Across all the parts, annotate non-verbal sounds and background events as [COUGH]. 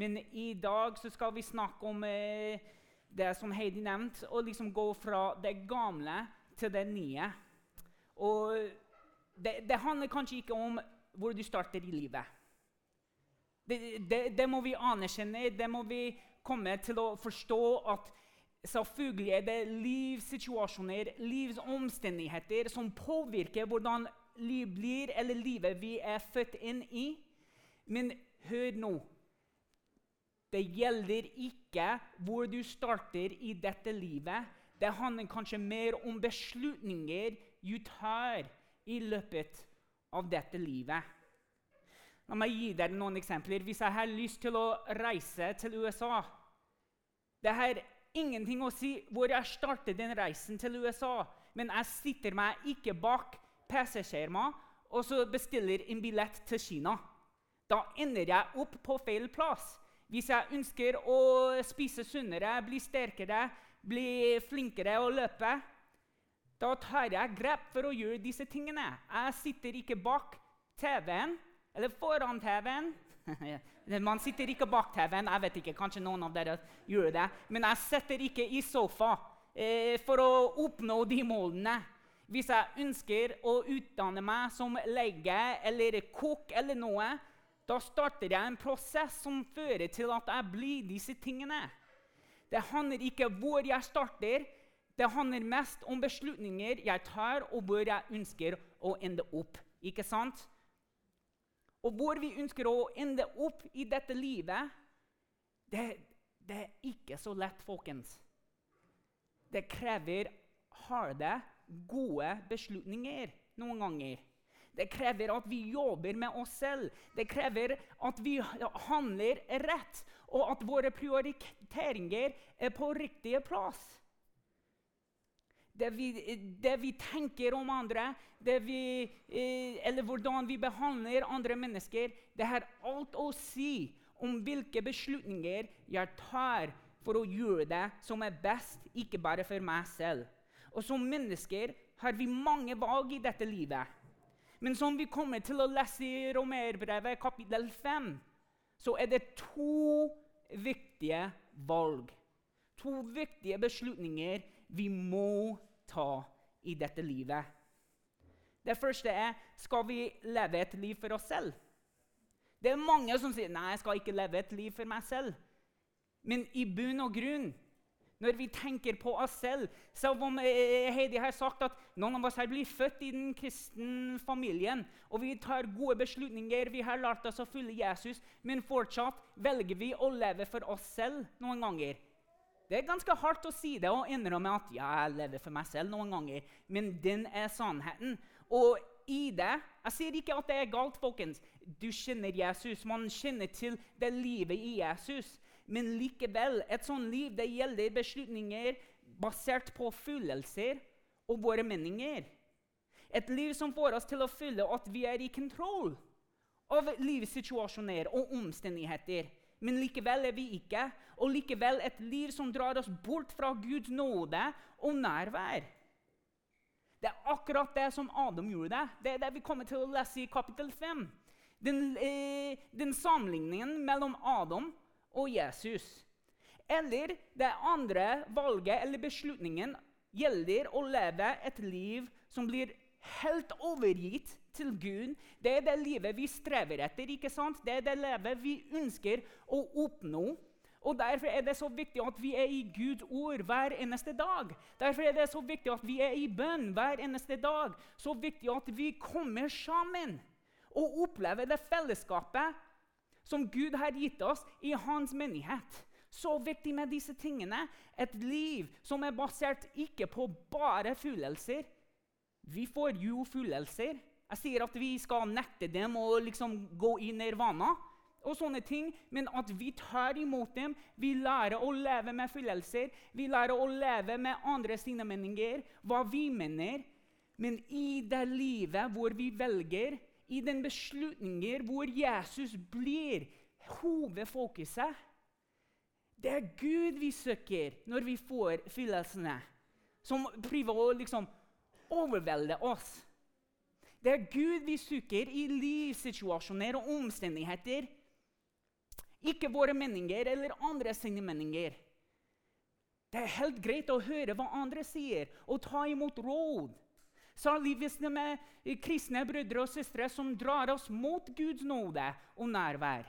Men i dag så skal vi snakke om eh, det som Heidi nevnte, å liksom gå fra det gamle til det nye. Og det, det handler kanskje ikke om hvor du starter i livet. Det, det, det må vi anerkjenne, det må vi komme til å forstå at selvfølgelig er det livssituasjoner, livsomstendigheter, som påvirker hvordan liv blir, eller livet vi er født inn i. Men hør nå. Det gjelder ikke hvor du starter i dette livet. Det handler kanskje mer om beslutninger du tar i løpet av dette livet. La meg gi dere noen eksempler. Hvis jeg har lyst til å reise til USA Det har ingenting å si hvor jeg starter den reisen til USA, men jeg sitter meg ikke bak PC-skjermen og så bestiller en billett til Kina. Da ender jeg opp på feil plass. Hvis jeg ønsker å spise sunnere, bli sterkere, bli flinkere å løpe, da tar jeg grep for å gjøre disse tingene. Jeg sitter ikke bak TV-en eller foran TV-en. [LAUGHS] Man sitter ikke bak TV-en. Jeg vet ikke, Kanskje noen av dere gjør det. Men jeg sitter ikke i sofa eh, for å oppnå de målene. Hvis jeg ønsker å utdanne meg som lege eller kokk eller noe, da starter jeg en prosess som fører til at jeg blir disse tingene. Det handler ikke hvor jeg starter, det handler mest om beslutninger jeg tar, og hvor jeg ønsker å ende opp. Ikke sant? Og hvor vi ønsker å ende opp i dette livet, det, det er ikke så lett, folkens. Det krever harde, gode beslutninger noen ganger. Det krever at vi jobber med oss selv. Det krever at vi handler rett, og at våre prioriteringer er på riktige plass. Det vi, det vi tenker om andre, vi, eh, eller hvordan vi behandler andre mennesker, det har alt å si om hvilke beslutninger jeg tar for å gjøre det som er best, ikke bare for meg selv. Og Som mennesker har vi mange valg i dette livet. Men som vi kommer til å lese i Romerbrevet kapittel 5, så er det to viktige valg. To viktige beslutninger vi må ta i dette livet. Det første er skal vi leve et liv for oss selv. Det er mange som sier nei, jeg skal ikke leve et liv for meg selv. Men i bunn og grunn når vi tenker på oss selv. Selv om eh, Heidi har sagt at noen av oss her blir født i den kristne familien, og vi tar gode beslutninger, vi har lært oss å følge Jesus, men fortsatt velger vi å leve for oss selv noen ganger. Det er ganske hardt å si det og innrømme at ja, jeg lever for meg selv noen ganger, men den er sannheten. Og i det Jeg sier ikke at det er galt, folkens. Du kjenner Jesus. Man kjenner til det livet i Jesus. Men likevel, et sånt liv det gjelder beslutninger basert på følelser og våre meninger. Et liv som får oss til å føle at vi er i kontroll av livssituasjoner og omstendigheter. Men likevel er vi ikke. Og likevel et liv som drar oss bort fra Guds nåde og nærvær. Det er akkurat det som Adam gjorde. Det er det vi kommer til å lese i kapittel 5. Den, eh, den sammenligningen mellom Adam og Jesus. Eller det andre valget eller beslutningen gjelder å leve et liv som blir helt overgitt til Gud. Det er det livet vi strever etter. ikke sant? Det er det livet vi ønsker å oppnå. Og Derfor er det så viktig at vi er i Guds ord hver eneste dag. Derfor er det så viktig at vi er i bønn hver eneste dag. Så viktig at vi kommer sammen og opplever det fellesskapet som Gud har gitt oss i hans menighet. Så viktig med disse tingene. Et liv som er basert ikke på bare følelser. Vi får jo følelser. Jeg sier at vi skal nekte dem å liksom gå i nirvana, og sånne ting, men at vi tar imot dem. Vi lærer å leve med følelser. Vi lærer å leve med andre sine meninger, hva vi mener. Men i det livet hvor vi velger i den beslutninger hvor Jesus blir hovedfokuset. Det er Gud vi søker når vi får fyllelsene, som prøver å liksom overvelde oss. Det er Gud vi søker i livssituasjoner og omstendigheter. Ikke våre meninger eller andre sine meninger. Det er helt greit å høre hva andre sier, og ta imot råd. Særlig hvis de med kristne brødre og søstre som drar oss mot Guds nåde og nærvær.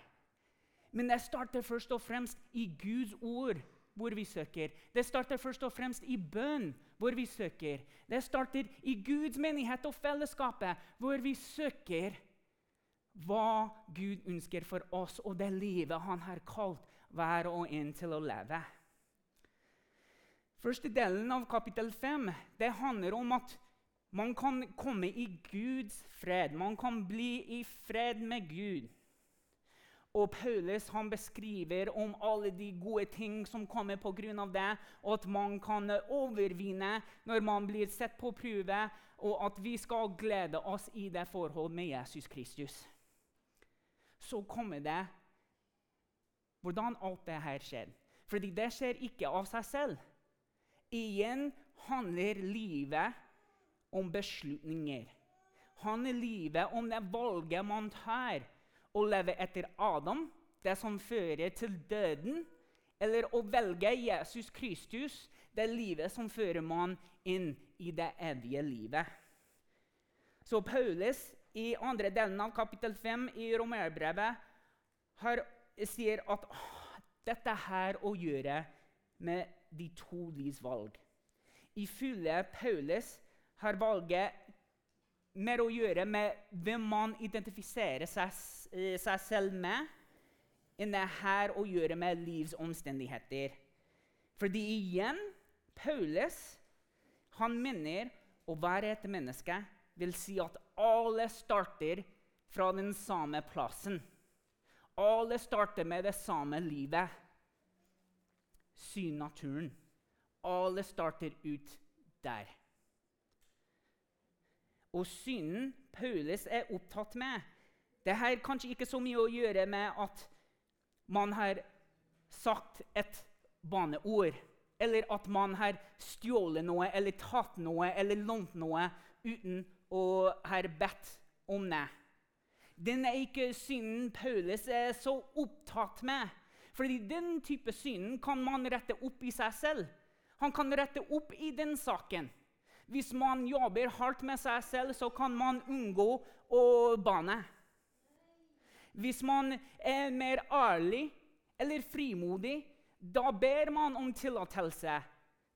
Men det starter først og fremst i Guds ord, hvor vi søker. Det starter først og fremst i bønn, hvor vi søker. Det starter i Guds menighet og fellesskapet, hvor vi søker hva Gud ønsker for oss, og det livet han har kalt hver og en til å leve. Første delen av kapittel 5 det handler om at man kan komme i Guds fred. Man kan bli i fred med Gud. Og Paulus han beskriver om alle de gode ting som kommer pga. det, og at man kan overvinne når man blir sett på prøve, og at vi skal glede oss i det forhold med Jesus Kristus så kommer det hvordan alt det her skjer. Fordi det skjer ikke av seg selv. Igjen handler livet om beslutninger. Handler livet om det valget man tar. Å leve etter Adam, det som fører til døden, eller å velge Jesus Kristus, det livet som fører man inn i det evige livet. Så Paulus i andre delen av kapittel 5 i Romerbrevet sier at dette her å gjøre med de to livs valg. Ifølge Paulus har valget mer å gjøre med hvem man identifiserer seg, eh, seg selv med, enn det har å gjøre med livs omstendigheter. Fordi igjen Paulus han mener å være et menneske vil si at alle starter fra den samme plassen. Alle starter med det samme livet. Syn naturen. Alle starter ut der. Og synden Paulus er opptatt med, det har kanskje ikke så mye å gjøre med at man har sagt et baneord, eller at man har stjålet noe eller tatt noe eller lånt noe uten å ha bedt om det. Den er ikke synden Paulus er så opptatt med. Fordi den type synden kan man rette opp i seg selv. Han kan rette opp i den saken. Hvis man jobber hardt med seg selv, så kan man unngå å banne. Hvis man er mer ærlig eller frimodig, da ber man om tillatelse.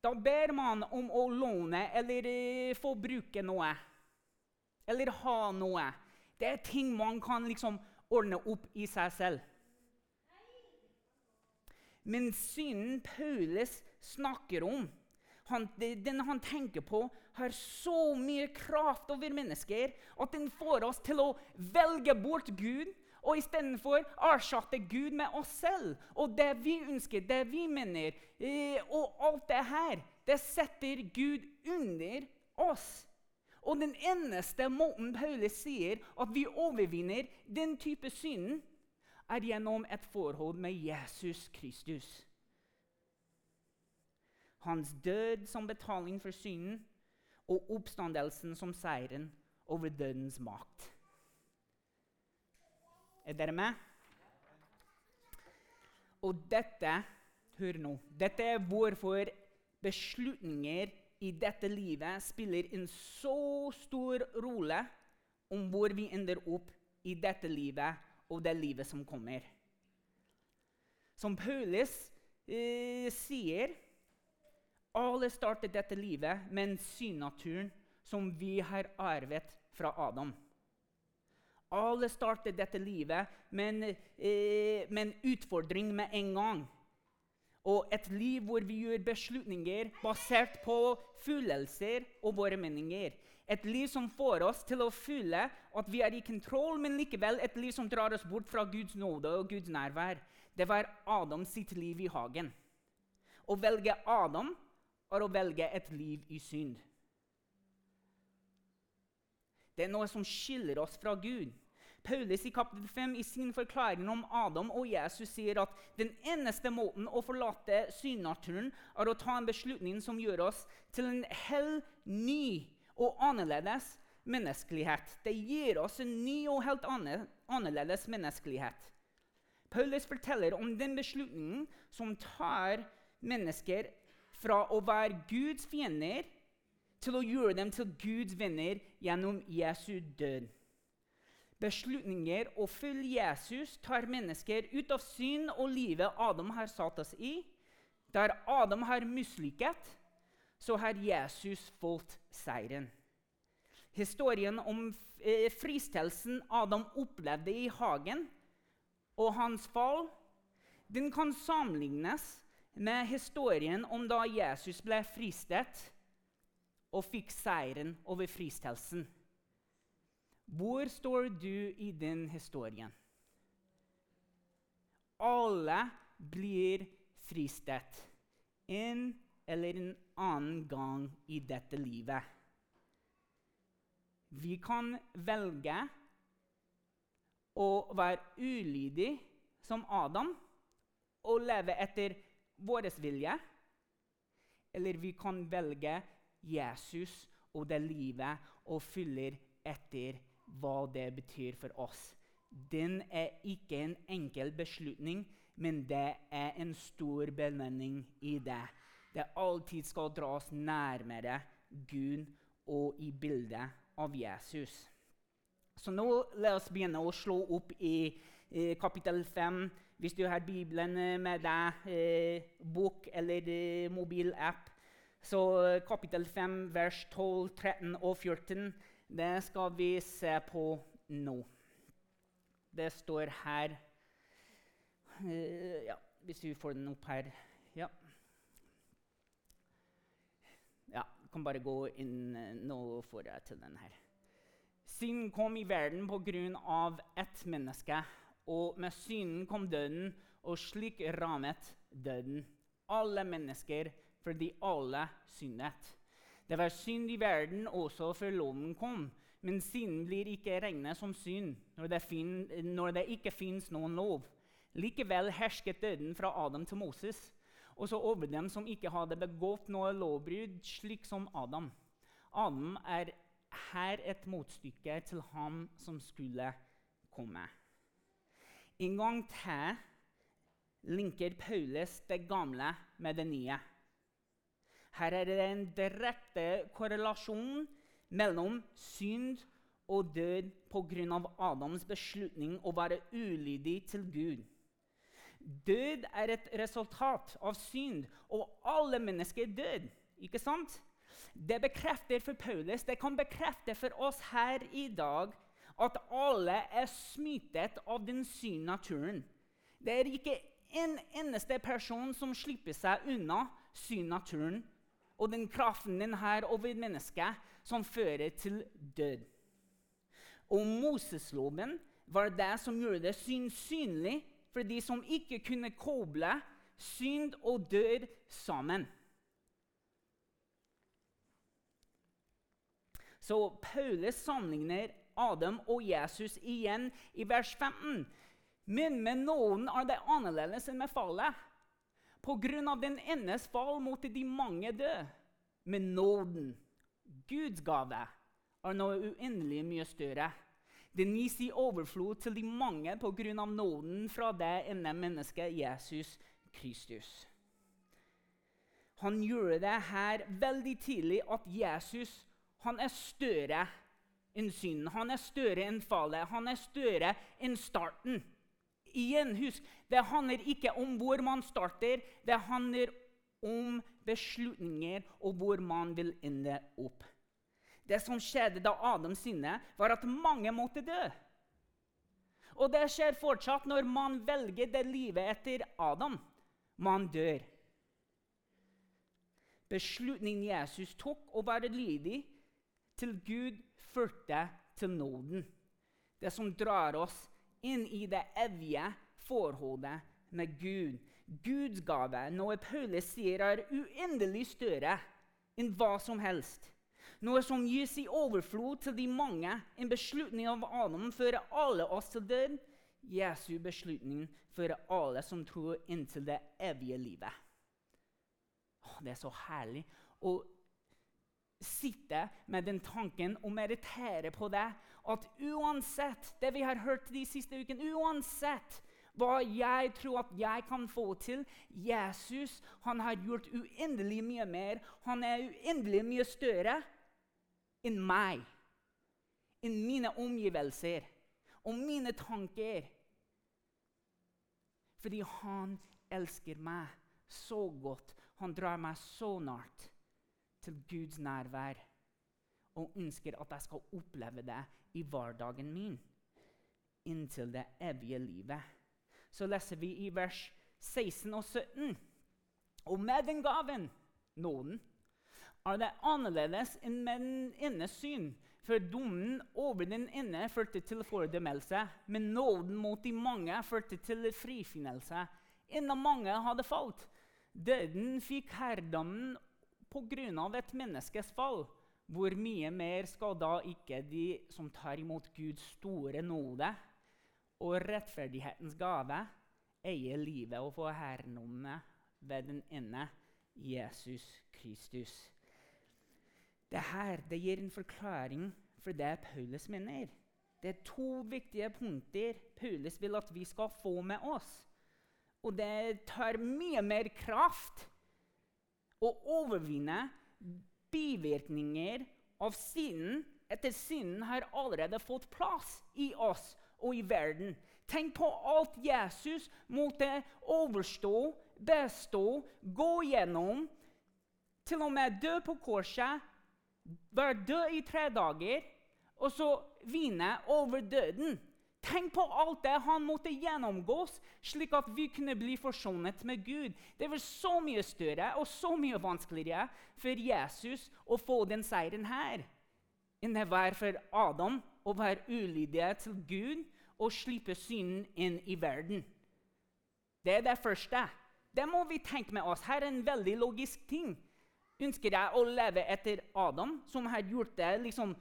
Da ber man om å låne eller eh, få bruke noe eller ha noe. Det er ting man kan liksom ordne opp i seg selv. Men synden Paulus snakker om, han, den han tenker på, har så mye kraft over mennesker at den får oss til å velge bort Gud og istedenfor erstatte Gud med oss selv og det vi ønsker, det vi mener. Eh, og alt det her, det setter Gud under oss. Og den eneste måten Paulus sier at vi overvinner den type synden, er gjennom et forhold med Jesus Kristus. Hans død som betaling for synden og oppstandelsen som seieren over dødens makt. Er dere med? Og dette Hør nå. Dette er hvorfor beslutninger i dette livet spiller en så stor rolle om hvor vi ender opp i dette livet og det livet som kommer. Som Paulus eh, sier Alle startet dette livet med en synnaturen som vi har arvet fra Adam. Alle startet dette livet med en, eh, med en utfordring med en gang og et liv hvor vi gjør beslutninger basert på følelser og våre meninger. Et liv som får oss til å føle at vi er i kontroll, men likevel et liv som drar oss bort fra Guds nåde og Guds nærvær. Det var Adam sitt liv i hagen. Å velge Adam er å velge et liv i synd. Det er noe som skiller oss fra Gud. Paulus i kapittel 5 i sin forklaring om Adam og Jesus sier at den eneste måten å forlate synnaturen er å ta en beslutning som gjør oss til en helt ny og annerledes menneskelighet. Det gir oss en ny og helt annerledes menneskelighet. Paulus forteller om den beslutningen som tar mennesker fra å være Guds fiender til å gjøre dem til Guds venner gjennom Jesu død. Beslutninger å følge Jesus tar mennesker ut av synd og livet Adam har satt oss i. Der Adam har mislykket, så har Jesus fått seieren. Historien om eh, fristelsen Adam opplevde i hagen, og hans fall, den kan sammenlignes med historien om da Jesus ble fristet og fikk seieren over fristelsen. Hvor står du i den historien? Alle blir fristet en eller en annen gang i dette livet. Vi kan velge å være ulydig som Adam og leve etter vår vilje. Eller vi kan velge Jesus og det livet og fyller etter hva det betyr for oss. Den er ikke en enkel beslutning, men det er en stor belønning i det. Det alltid skal dras nærmere Gud og i bildet av Jesus. Så nå la oss begynne å slå opp i eh, kapittel 5. Hvis du har Bibelen eh, med deg, eh, bok eller eh, mobilapp, så kapittel 5, vers 12, 13 og 14, det skal vi se på nå. Det står her ja, Hvis vi får den opp her Ja. Ja, kan bare gå inn nå får jeg til den her. Synd kom i verden pga. ett menneske, og med synden kom døden, og slik rammet døden alle mennesker fordi alle syndet. Det var synd i verden også før loven kom, men synden blir ikke regnet som synd når det, fin når det ikke fins noen lov. Likevel hersket døden fra Adam til Moses, også over dem som ikke hadde begått noe lovbrudd, slik som Adam. Adam er her et motstykke til ham som skulle komme. En gang til linker Paulus det gamle med det nye. Her er det en direkte korrelasjon mellom synd og død pga. Adams beslutning å være ulydig til Gud. Død er et resultat av synd, og alle mennesker er. Ikke sant? Det bekrefter for Paulus, det kan bekrefte for oss her i dag at alle er smittet av den syne naturen. Det er ikke en eneste person som slipper seg unna synnaturen og den kraften den har over mennesket, som fører til død. Og Mosesloven var det som gjorde det syn synlig for de som ikke kunne koble synd og død sammen. Så Paulus sammenligner Adam og Jesus igjen i vers 15. Men med noen er det annerledes enn med fallet. Pga. den enes fall måtte de mange dø. Men nåden, Guds gave, er noe uendelig mye større. Den gis i overflod til de mange pga. nåden fra det ene mennesket, Jesus Kristus. Han gjør det her veldig tidlig at Jesus han er større enn synden. Han er større enn fallet. Han er større enn starten. Igjen, husk, det handler ikke om hvor man starter. Det handler om beslutninger og hvor man vil ende opp. Det som skjedde da Adam sinnet, var at mange måtte dø. Og det skjer fortsatt når man velger det livet etter Adam. Man dør. Beslutningen Jesus tok å være lydig, til Gud førte til nåden. Det som drar oss inn i det evige forholdet med Gud. Guds gave, noe Paulus sier er uendelig større enn hva som helst. Noe som gis i overflod til de mange. En beslutning av Adam fører alle oss til død. Jesu beslutning fører alle som tror, inntil det evige livet. Det er så herlig. Og sitte med den tanken og meditere på det. At uansett det vi har hørt de siste ukene, uansett Hva jeg tror at jeg kan få til. Jesus han har gjort uendelig mye mer. Han er uendelig mye større enn meg. Enn mine omgivelser og mine tanker. Fordi han elsker meg så godt. Han drar meg så nært til Guds nærvær og ønsker at jeg skal oppleve det i hverdagen min inntil det evige livet. Så leser vi i vers 16 og 17. Og med den gaven, nåden, er det annerledes enn med den ene syn. For dommen over den ene førte til fordømmelse, men nåden mot de mange førte til frifinnelse. Enda mange hadde falt. Døden fikk herredommen pga. et menneskes fall. Hvor mye mer skal da ikke de som tar imot Guds store nåde og rettferdighetens gave, eie livet og få herrenommet ved den ene Jesus Kristus? Dette det gir en forklaring for det Paulus mener. Det er to viktige punkter Paulus vil at vi skal få med oss. Og det tar mye mer kraft å overvinne bivirkninger av synden etter synden har allerede fått plass i oss og i verden. Tenk på alt Jesus måtte overstå, bestå, gå gjennom. Til og med dø på korset, være død i tre dager, og så vinne over døden. Tenk på alt det han måtte gjennomgås, slik at vi kunne bli forsonet med Gud. Det var så mye større og så mye vanskeligere for Jesus å få den seieren her enn det var for Adam å være ulydig til Gud og slippe synden inn i verden. Det er det første. Det må vi tenke med oss. Her er en veldig logisk ting. Ønsker jeg å leve etter Adam, som har gjort det liksom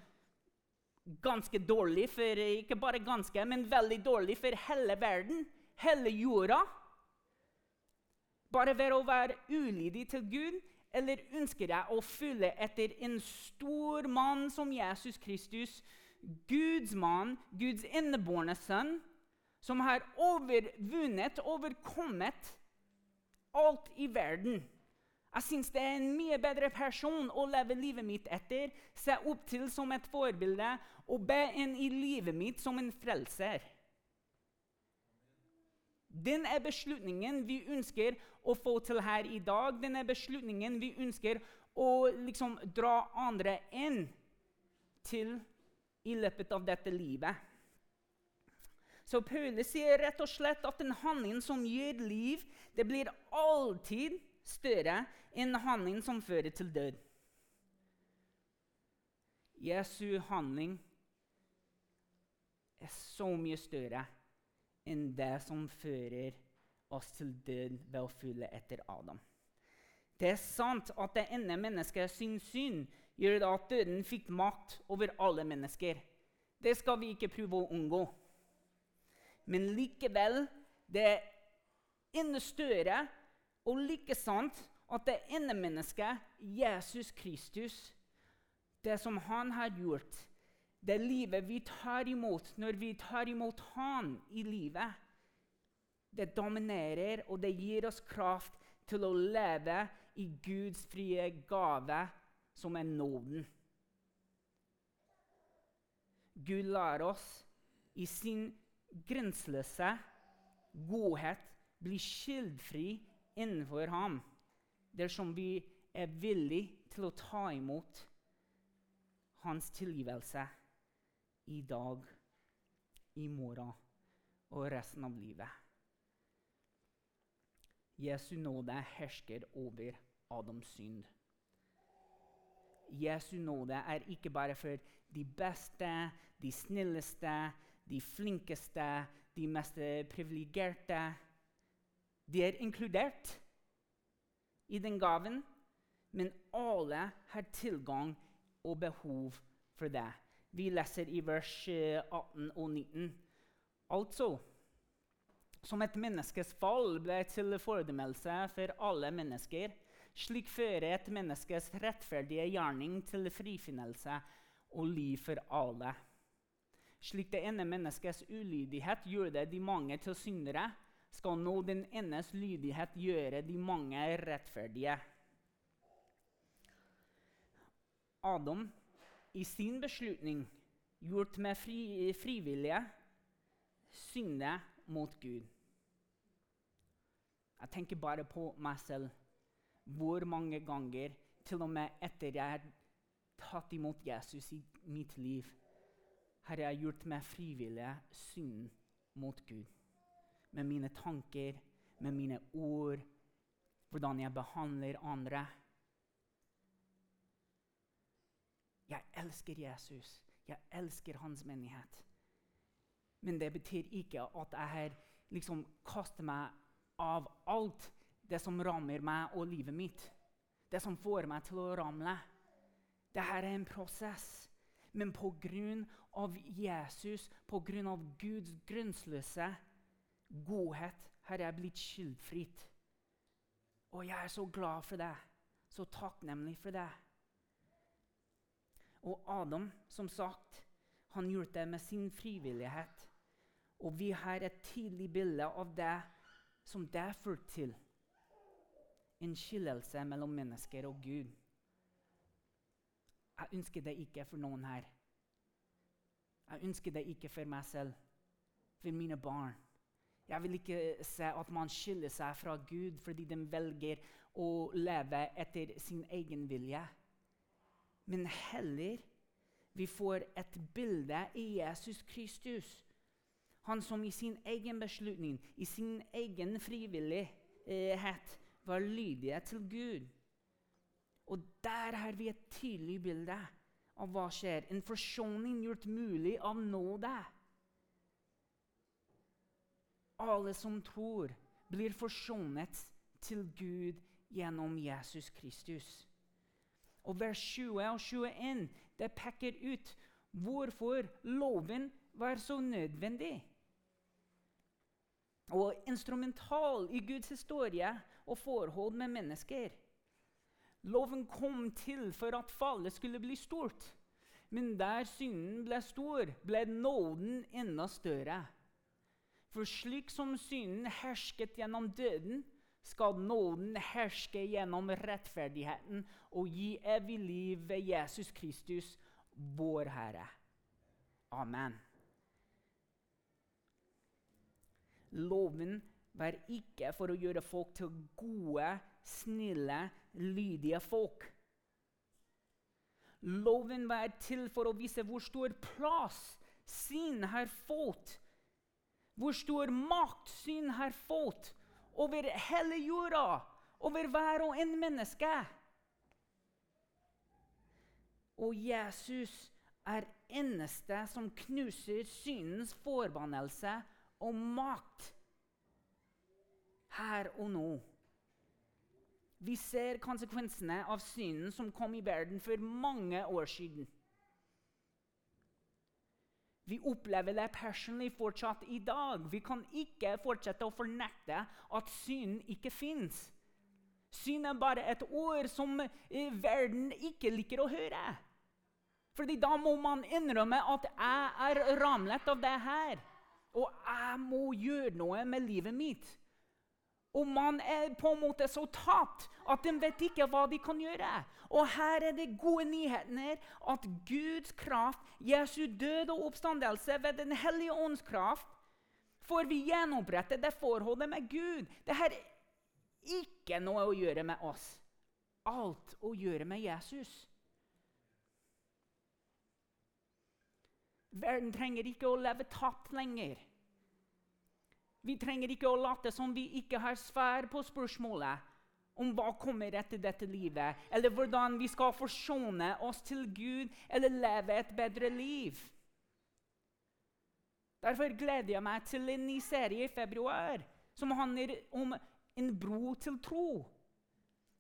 ganske dårlig for Ikke bare ganske, men veldig dårlig for hele verden, hele jorda. Bare ved å være ulydig til Gud, eller ønsker jeg å følge etter en stor mann som Jesus Kristus, Guds mann, Guds innebårne sønn, som har overvunnet, overkommet alt i verden? Jeg syns det er en mye bedre person å leve livet mitt etter, se opp til som et forbilde og be en i livet mitt som en frelser. Den er beslutningen vi ønsker å få til her i dag. Den er beslutningen vi ønsker å liksom dra andre inn til i løpet av dette livet. Så Paule sier rett og slett at en handling som gir liv, det blir alltid større enn handling som fører til død. Jesu handling er så mye større enn det som fører oss til død ved å følge etter Adam. Det er sant at det ene mennesket sin syn gjør at døden fikk makt over alle mennesker. Det skal vi ikke prøve å unngå. Men likevel, det er enda større og like sant at det ene mennesket, Jesus Kristus, det som han har gjort, det livet vi tar imot når vi tar imot han i livet, det dominerer, og det gir oss kraft til å leve i Guds frie gave, som er nåden. Gud lar oss i sin grenseløse godhet bli skyldfri innenfor ham dersom vi er villige til å ta imot hans tilgivelse i dag, i morgen og resten av livet. Jesu nåde hersker over Adams synd. Jesu nåde er ikke bare for de beste, de snilleste, de flinkeste, de mest privilegerte. De er inkludert i den gaven, men alle har tilgang og behov for det. Vi leser i vers 18 og 19. Altså som et menneskes fall ble til fordømmelse for alle mennesker, slik fører et menneskes rettferdige gjerning til frifinnelse og liv for alle. Slik det ene menneskets ulydighet gjorde de mange til syndere, skal nå den enes lydighet gjøre de mange rettferdige. Adam, i sin beslutning, gjort med fri, frivillige, synde mot Gud. Jeg tenker bare på meg selv. Hvor mange ganger, til og med etter jeg har tatt imot Jesus i mitt liv, har jeg gjort meg frivillig synd mot Gud. Med mine tanker, med mine ord, hvordan jeg behandler andre. Jeg elsker Jesus. Jeg elsker hans menighet. Men det betyr ikke at jeg liksom kastet meg av alt det som rammer meg og livet mitt. Det som får meg til å ramle. Dette er en prosess. Men pga. Jesus, pga. Guds grunnløse godhet, har jeg blitt skyldfritt. Og jeg er så glad for det. Så takknemlig for det. Og Adam, som sagt, han gjorde det med sin frivillighet. Og vi har et tidlig bilde av det som det førte til. En skillelse mellom mennesker og Gud. Jeg ønsker det ikke for noen her. Jeg ønsker det ikke for meg selv, for mine barn. Jeg vil ikke se at man skiller seg fra Gud fordi de velger å leve etter sin egen vilje. Men heller vi får et bilde i Jesus Kristus han som i sin egen beslutning, i sin egen frivillighet, var lydige til Gud. Og der har vi et tydelig bilde av hva skjer. En forsoning gjort mulig av nåde. Alle som tror, blir forsonet til Gud gjennom Jesus Kristus. Og Vers 20 og 21 det peker ut hvorfor loven var så nødvendig og instrumental i Guds historie og forhold med mennesker. Loven kom til for at fallet skulle bli stort. Men der synden ble stor, ble nåden enda større. For slik som synden hersket gjennom døden, skal nåden herske gjennom rettferdigheten og gi evig liv ved Jesus Kristus, vår Herre. Amen. Loven var ikke for å gjøre folk til gode, snille, lydige folk. Loven var til for å vise hvor stor plass synd har fått. Hvor stor makt synd har fått over hele jorda, over hver og en menneske. Og Jesus er eneste som knuser syndens forbannelse og makt her og nå. Vi ser konsekvensene av synden som kom i verden for mange år siden. Vi opplever det personlig fortsatt i dag. Vi kan ikke fortsette å fornekte at synd ikke fins. Synd er bare et ord som eh, verden ikke liker å høre. Fordi da må man innrømme at 'jeg er ramlet av det her'. Og jeg må gjøre noe med livet mitt. Og man er på en måte så tapt at de vet ikke hva de kan gjøre. Og her er det gode nyheter at Guds kraft, Jesu død og oppstandelse ved Den hellige ånds kraft, får vi gjenopprette det forholdet med Gud. Det har ikke noe å gjøre med oss. Alt å gjøre med Jesus. Verden trenger ikke å leve tapt lenger. Vi trenger ikke å late som vi ikke har svar på spørsmålet om hva kommer etter dette livet, eller hvordan vi skal forsone oss til Gud eller leve et bedre liv. Derfor gleder jeg meg til en ny serie i februar som handler om en bro til tro.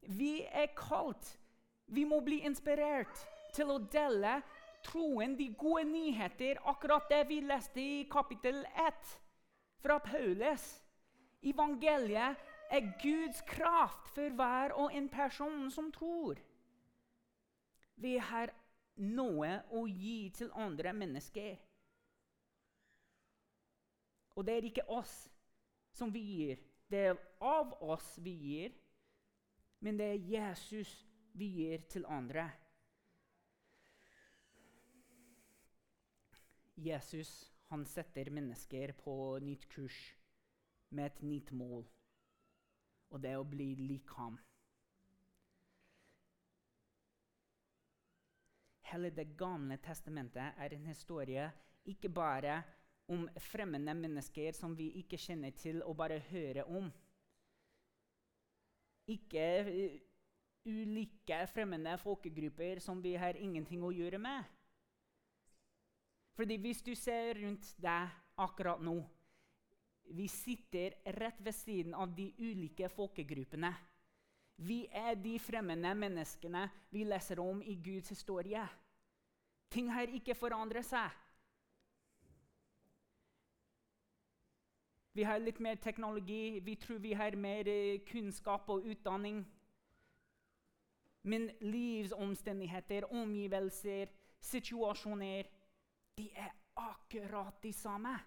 Vi er kalt. Vi må bli inspirert til å dele troen, de gode nyheter, akkurat det vi leste i kapittel 1 fra Paulus. Evangeliet er Guds kraft for hver og en person som tror. Vi har noe å gi til andre mennesker. Og det er ikke oss. som vi gir. Det er av oss vi gir, men det er Jesus vi gir til andre. Jesus han setter mennesker på nytt kurs med et nytt mål, og det er å bli lik ham. Hele Det gamle testamentet er en historie ikke bare om fremmede mennesker som vi ikke kjenner til og bare hører om. Ikke uh, ulike fremmede folkegrupper som vi har ingenting å gjøre med. Fordi hvis du ser rundt deg akkurat nå Vi sitter rett ved siden av de ulike folkegruppene. Vi er de fremmede menneskene vi leser om i Guds historie. Ting har ikke forandret seg. Vi har litt mer teknologi, vi tror vi har mer eh, kunnskap og utdanning. Men livsomstendigheter, omgivelser, situasjoner De er akkurat de samme.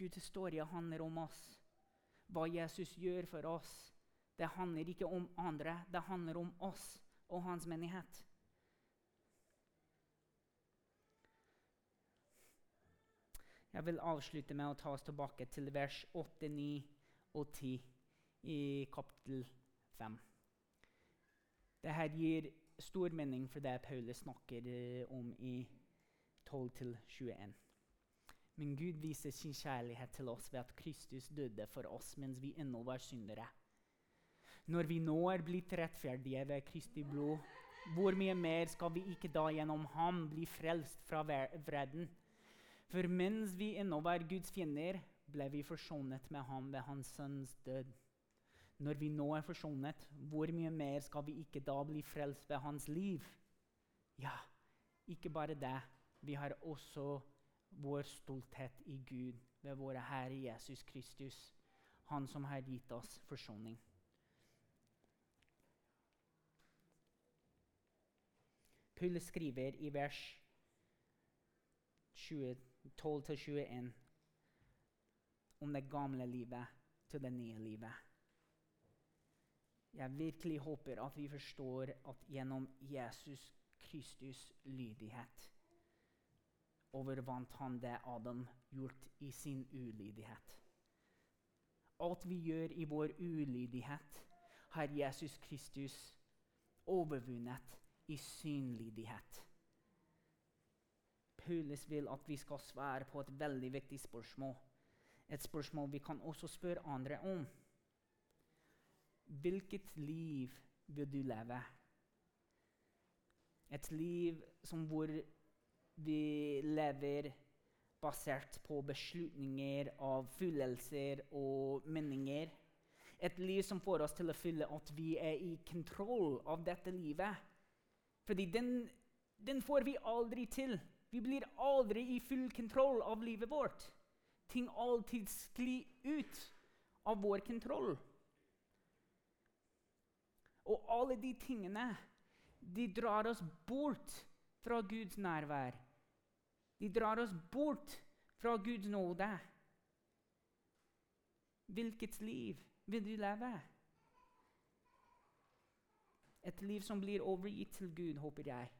Guds historie handler om oss, hva Jesus gjør for oss. Det handler ikke om andre, det handler om oss og hans menighet. Jeg vil avslutte med å ta oss tilbake til vers 8, 9 og 10 i kapittel 5. Dette gir stor mening for det Paulus snakker eh, om i 12-21. Men Gud viser sin kjærlighet til oss ved at Kristus døde for oss mens vi ennå var syndere. Når vi nå er blitt rettferdige ved Kristi blod, hvor mye mer skal vi ikke da gjennom ham bli frelst fra vreden? For mens vi ennå var Guds fiender, ble vi forsonet med ham ved hans sønns død. Når vi nå er forsonet, hvor mye mer skal vi ikke da bli frelst ved hans liv? Ja, ikke bare det. Vi har også vår stolthet i Gud ved våre Herre Jesus Kristus, Han som har gitt oss forsoning. Paul skriver i vers 12-21 om det gamle livet til det nye livet. Jeg virkelig håper at vi forstår at gjennom Jesus Kristus' lydighet overvant han det Adam gjort i sin ulydighet. Alt vi gjør i vår ulydighet, har Jesus Kristus overvunnet i synlydighet. Paulus vil at vi skal svare på et veldig viktig spørsmål. Et spørsmål vi kan også spørre andre om. Hvilket liv vil du leve? Et liv som hvor vi lever basert på beslutninger av følelser og meninger. Et liv som får oss til å føle at vi er i kontroll av dette livet. Fordi den, den får vi aldri til vi blir aldri i full kontroll av livet vårt. Ting alltid sklir ut av vår kontroll. Og alle de tingene de drar oss bort fra Guds nærvær. De drar oss bort fra Guds nåde. Hvilket liv vil du leve? Et liv som blir overgitt til Gud, håper jeg.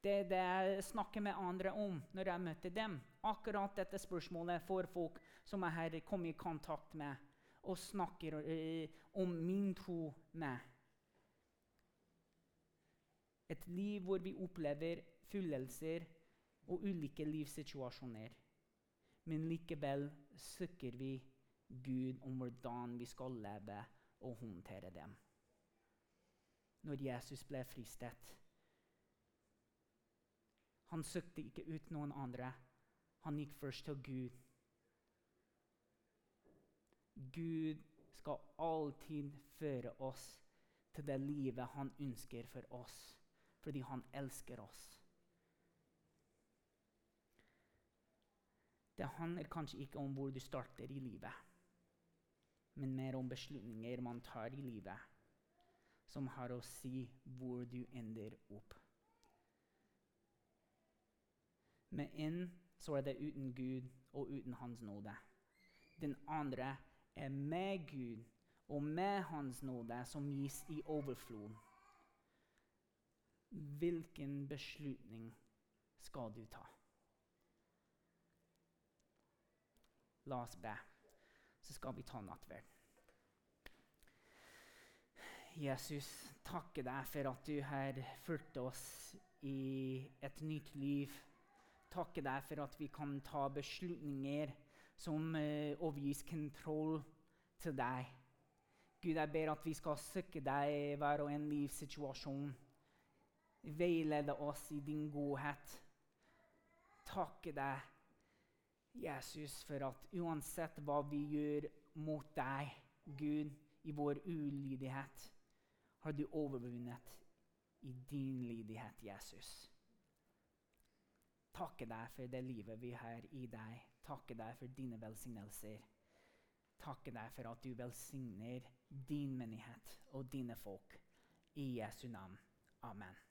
Det er det jeg snakker med andre om når jeg møter dem. Akkurat dette spørsmålet får folk som jeg har kommet i kontakt med og snakker eh, om min tro med. Et liv hvor vi opplever fullelser og ulike livssituasjoner. Men likevel søker vi Gud om hvordan vi skal leve og håndtere dem. Når Jesus ble fristet han søkte ikke ut noen andre. Han gikk først til Gud. Gud skal alltid føre oss til det livet han ønsker for oss, fordi han elsker oss. Det handler kanskje ikke om hvor du starter i livet, men mer om beslutninger man tar i livet, som har å si hvor du ender opp. Med inn så er det uten Gud og uten Hans nåde. Den andre er med Gud og med Hans nåde, som gis i overflod. Hvilken beslutning skal du ta? La oss be, så skal vi ta nattverd. Jesus, takke deg for at du har fulgt oss i et nytt liv. Takke deg for at vi kan ta beslutninger som uh, overgis kontroll til deg. Gud, jeg ber at vi skal søke deg i hver og en livssituasjon. Veilede oss i din godhet. Takke deg, Jesus, for at uansett hva vi gjør mot deg, Gud, i vår ulydighet, har du overvunnet i din lydighet, Jesus. Takke deg for det livet vi har i deg. Takke deg for dine velsignelser. Takke deg for at du velsigner din menighet og dine folk. I Jesu navn. Amen.